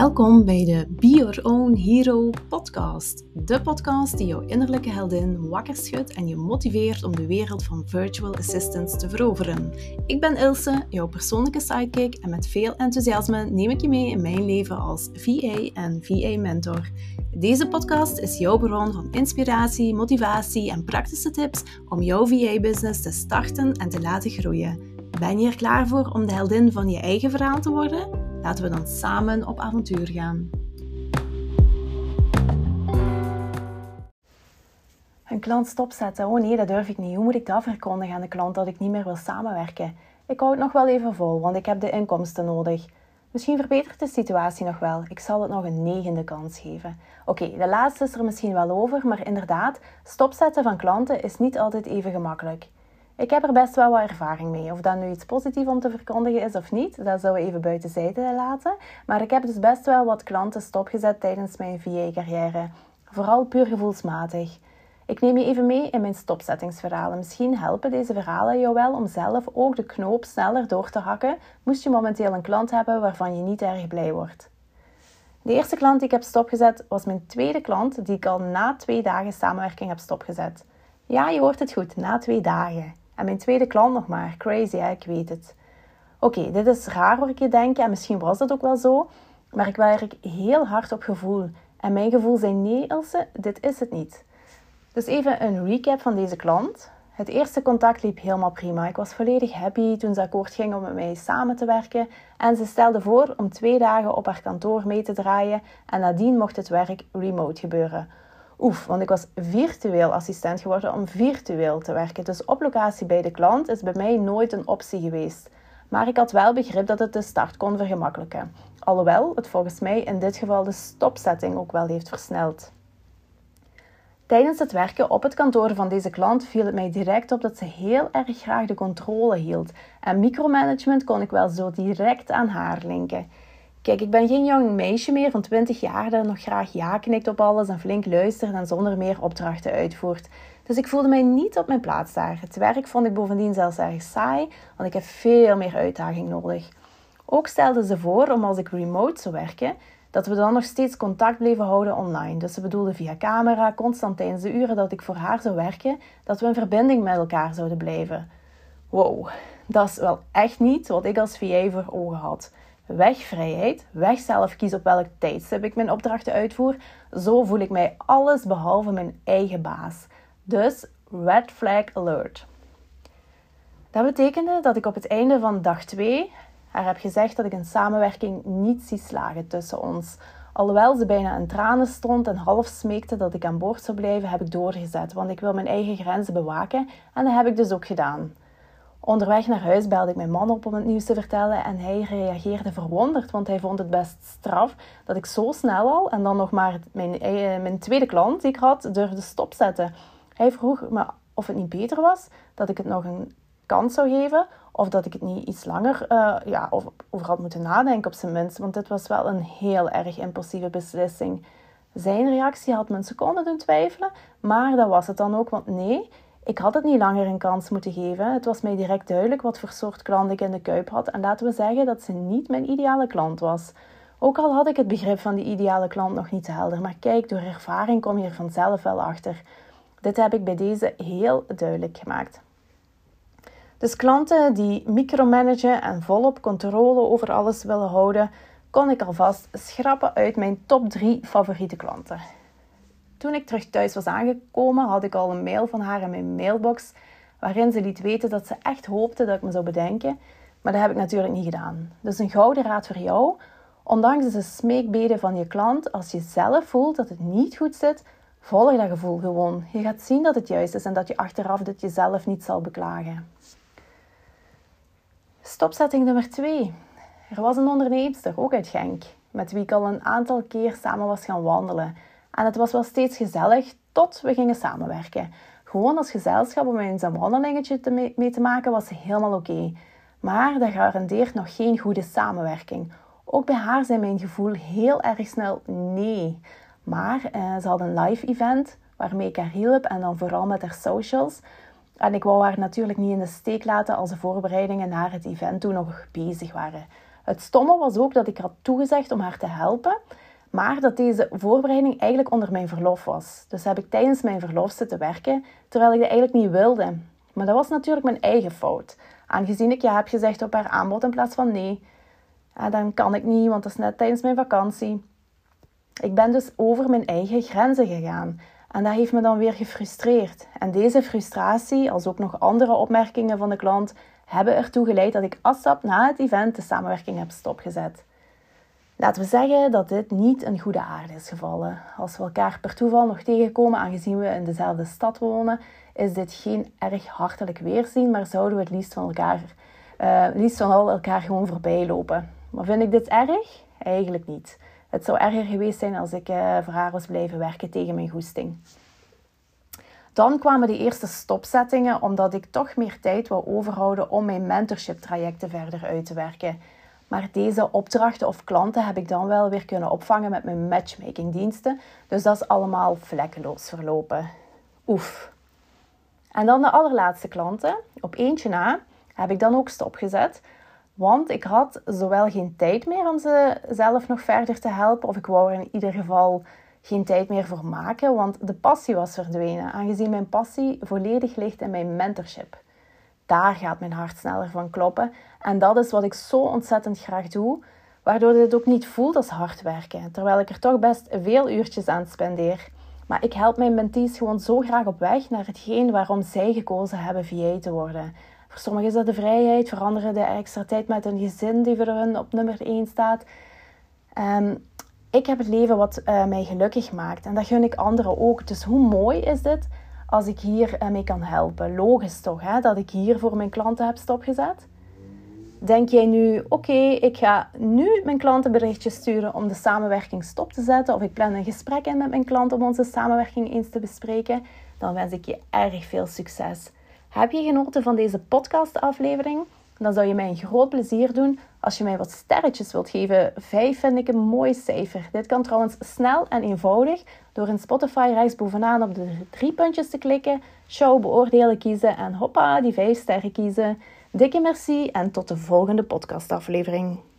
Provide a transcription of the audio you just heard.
Welkom bij de Be Your Own Hero podcast. De podcast die jouw innerlijke heldin wakker schudt en je motiveert om de wereld van virtual assistants te veroveren. Ik ben Ilse, jouw persoonlijke sidekick en met veel enthousiasme neem ik je mee in mijn leven als VA en VA-mentor. Deze podcast is jouw bron van inspiratie, motivatie en praktische tips om jouw VA-business te starten en te laten groeien. Ben je er klaar voor om de heldin van je eigen verhaal te worden? Laten we dan samen op avontuur gaan. Een klant stopzetten? Oh nee, dat durf ik niet. Hoe moet ik dat verkondigen aan de klant dat ik niet meer wil samenwerken? Ik hou het nog wel even vol, want ik heb de inkomsten nodig. Misschien verbetert de situatie nog wel. Ik zal het nog een negende kans geven. Oké, de laatste is er misschien wel over, maar inderdaad, stopzetten van klanten is niet altijd even gemakkelijk. Ik heb er best wel wat ervaring mee. Of dat nu iets positiefs om te verkondigen is of niet, dat zou we even buiten zijde laten. Maar ik heb dus best wel wat klanten stopgezet tijdens mijn VA-carrière. Vooral puur gevoelsmatig. Ik neem je even mee in mijn stopzettingsverhalen. Misschien helpen deze verhalen jou wel om zelf ook de knoop sneller door te hakken, moest je momenteel een klant hebben waarvan je niet erg blij wordt. De eerste klant die ik heb stopgezet was mijn tweede klant die ik al na twee dagen samenwerking heb stopgezet. Ja, je hoort het goed, na twee dagen. En mijn tweede klant nog maar. Crazy, hè? ik weet het. Oké, dit is raar hoor ik je denken en misschien was dat ook wel zo. Maar ik werk heel hard op gevoel. En mijn gevoel zei nee Ilse, dit is het niet. Dus even een recap van deze klant. Het eerste contact liep helemaal prima. Ik was volledig happy toen ze akkoord ging om met mij samen te werken. En ze stelde voor om twee dagen op haar kantoor mee te draaien. En nadien mocht het werk remote gebeuren. Oef, want ik was virtueel assistent geworden om virtueel te werken. Dus op locatie bij de klant is bij mij nooit een optie geweest. Maar ik had wel begrip dat het de start kon vergemakkelijken. Alhoewel het volgens mij in dit geval de stopzetting ook wel heeft versneld. Tijdens het werken op het kantoor van deze klant viel het mij direct op dat ze heel erg graag de controle hield. En micromanagement kon ik wel zo direct aan haar linken. Kijk, ik ben geen jong meisje meer van 20 jaar dat nog graag ja knikt op alles en flink luistert en zonder meer opdrachten uitvoert. Dus ik voelde mij niet op mijn plaats daar. Het werk vond ik bovendien zelfs erg saai, want ik heb veel meer uitdaging nodig. Ook stelde ze voor om als ik remote zou werken, dat we dan nog steeds contact bleven houden online. Dus ze bedoelde via camera, constant tijdens de uren dat ik voor haar zou werken, dat we in verbinding met elkaar zouden blijven. Wow, dat is wel echt niet wat ik als VA voor ogen had. Weg vrijheid, weg zelf kiezen op welk tijdstip ik mijn opdrachten uitvoer. Zo voel ik mij alles behalve mijn eigen baas. Dus red flag alert. Dat betekende dat ik op het einde van dag 2 haar heb gezegd dat ik een samenwerking niet zie slagen tussen ons. Alhoewel ze bijna in tranen stond en half smeekte dat ik aan boord zou blijven, heb ik doorgezet, want ik wil mijn eigen grenzen bewaken en dat heb ik dus ook gedaan. Onderweg naar huis belde ik mijn man op om het nieuws te vertellen en hij reageerde verwonderd, want hij vond het best straf dat ik zo snel al en dan nog maar mijn, eh, mijn tweede klant die ik had durfde stopzetten. Hij vroeg me of het niet beter was dat ik het nog een kans zou geven of dat ik het niet iets langer uh, ja, over had moeten nadenken op zijn minst, want dit was wel een heel erg impulsieve beslissing. Zijn reactie had me een seconde doen twijfelen, maar dat was het dan ook, want nee, ik had het niet langer een kans moeten geven. Het was mij direct duidelijk wat voor soort klant ik in de kuip had. En laten we zeggen dat ze niet mijn ideale klant was. Ook al had ik het begrip van die ideale klant nog niet helder. Maar kijk, door ervaring kom je er vanzelf wel achter. Dit heb ik bij deze heel duidelijk gemaakt. Dus klanten die micromanagen en volop controle over alles willen houden, kon ik alvast schrappen uit mijn top 3 favoriete klanten. Toen ik terug thuis was aangekomen, had ik al een mail van haar in mijn mailbox waarin ze liet weten dat ze echt hoopte dat ik me zou bedenken, maar dat heb ik natuurlijk niet gedaan. Dus een gouden raad voor jou. Ondanks de smeekbeden van je klant, als je zelf voelt dat het niet goed zit, volg dat gevoel gewoon. Je gaat zien dat het juist is en dat je achteraf dit jezelf niet zal beklagen. Stopzetting nummer 2. Er was een onderneemster, ook uit Genk, met wie ik al een aantal keer samen was gaan wandelen. En het was wel steeds gezellig tot we gingen samenwerken. Gewoon als gezelschap om eens een wandelingetje te mee te maken was helemaal oké. Maar dat garandeert nog geen goede samenwerking. Ook bij haar zijn mijn gevoel heel erg snel nee. Maar eh, ze had een live event waarmee ik haar hielp en dan vooral met haar socials. En ik wou haar natuurlijk niet in de steek laten als de voorbereidingen naar het event toen nog bezig waren. Het stomme was ook dat ik had toegezegd om haar te helpen, maar dat deze voorbereiding eigenlijk onder mijn verlof was. Dus heb ik tijdens mijn verlof zitten werken, terwijl ik dat eigenlijk niet wilde. Maar dat was natuurlijk mijn eigen fout. Aangezien ik ja heb gezegd op haar aanbod in plaats van nee. Dan kan ik niet, want dat is net tijdens mijn vakantie. Ik ben dus over mijn eigen grenzen gegaan. En dat heeft me dan weer gefrustreerd. En deze frustratie, als ook nog andere opmerkingen van de klant, hebben ertoe geleid dat ik ASAP na het event de samenwerking heb stopgezet. Laten we zeggen dat dit niet een goede aarde is gevallen. Als we elkaar per toeval nog tegenkomen, aangezien we in dezelfde stad wonen, is dit geen erg hartelijk weerzien, maar zouden we het liefst van elkaar, uh, liefst van al elkaar gewoon voorbij lopen. Maar vind ik dit erg? Eigenlijk niet. Het zou erger geweest zijn als ik uh, voor haar was blijven werken tegen mijn goesting. Dan kwamen de eerste stopzettingen, omdat ik toch meer tijd wou overhouden om mijn mentorship trajecten verder uit te werken. Maar deze opdrachten of klanten heb ik dan wel weer kunnen opvangen met mijn matchmaking diensten. Dus dat is allemaal vlekkeloos verlopen. Oef. En dan de allerlaatste klanten. Op eentje na heb ik dan ook stopgezet. Want ik had zowel geen tijd meer om ze zelf nog verder te helpen, of ik wou er in ieder geval geen tijd meer voor maken, want de passie was verdwenen, aangezien mijn passie volledig ligt in mijn mentorship. Daar gaat mijn hart sneller van kloppen en dat is wat ik zo ontzettend graag doe, waardoor dit ook niet voelt als hard werken, terwijl ik er toch best veel uurtjes aan spendeer. Maar ik help mijn mentees gewoon zo graag op weg naar hetgeen waarom zij gekozen hebben VA te worden. Voor sommigen is dat de vrijheid, voor anderen de extra tijd met een gezin die voor hun op nummer 1 staat. Um, ik heb het leven wat uh, mij gelukkig maakt en dat gun ik anderen ook. Dus hoe mooi is dit als ik hier uh, mee kan helpen? Logisch toch, hè, dat ik hier voor mijn klanten heb stopgezet? Denk jij nu, oké, ik ga nu mijn klanten berichtjes sturen om de samenwerking stop te zetten, of ik plan een gesprek in met mijn klant om onze samenwerking eens te bespreken? Dan wens ik je erg veel succes. Heb je genoten van deze podcastaflevering? Dan zou je mij een groot plezier doen als je mij wat sterretjes wilt geven. Vijf vind ik een mooi cijfer. Dit kan trouwens snel en eenvoudig door in Spotify rechtsbovenaan op de drie puntjes te klikken, show beoordelen kiezen en hoppa, die vijf sterren kiezen. Dikke merci en tot de volgende podcastaflevering.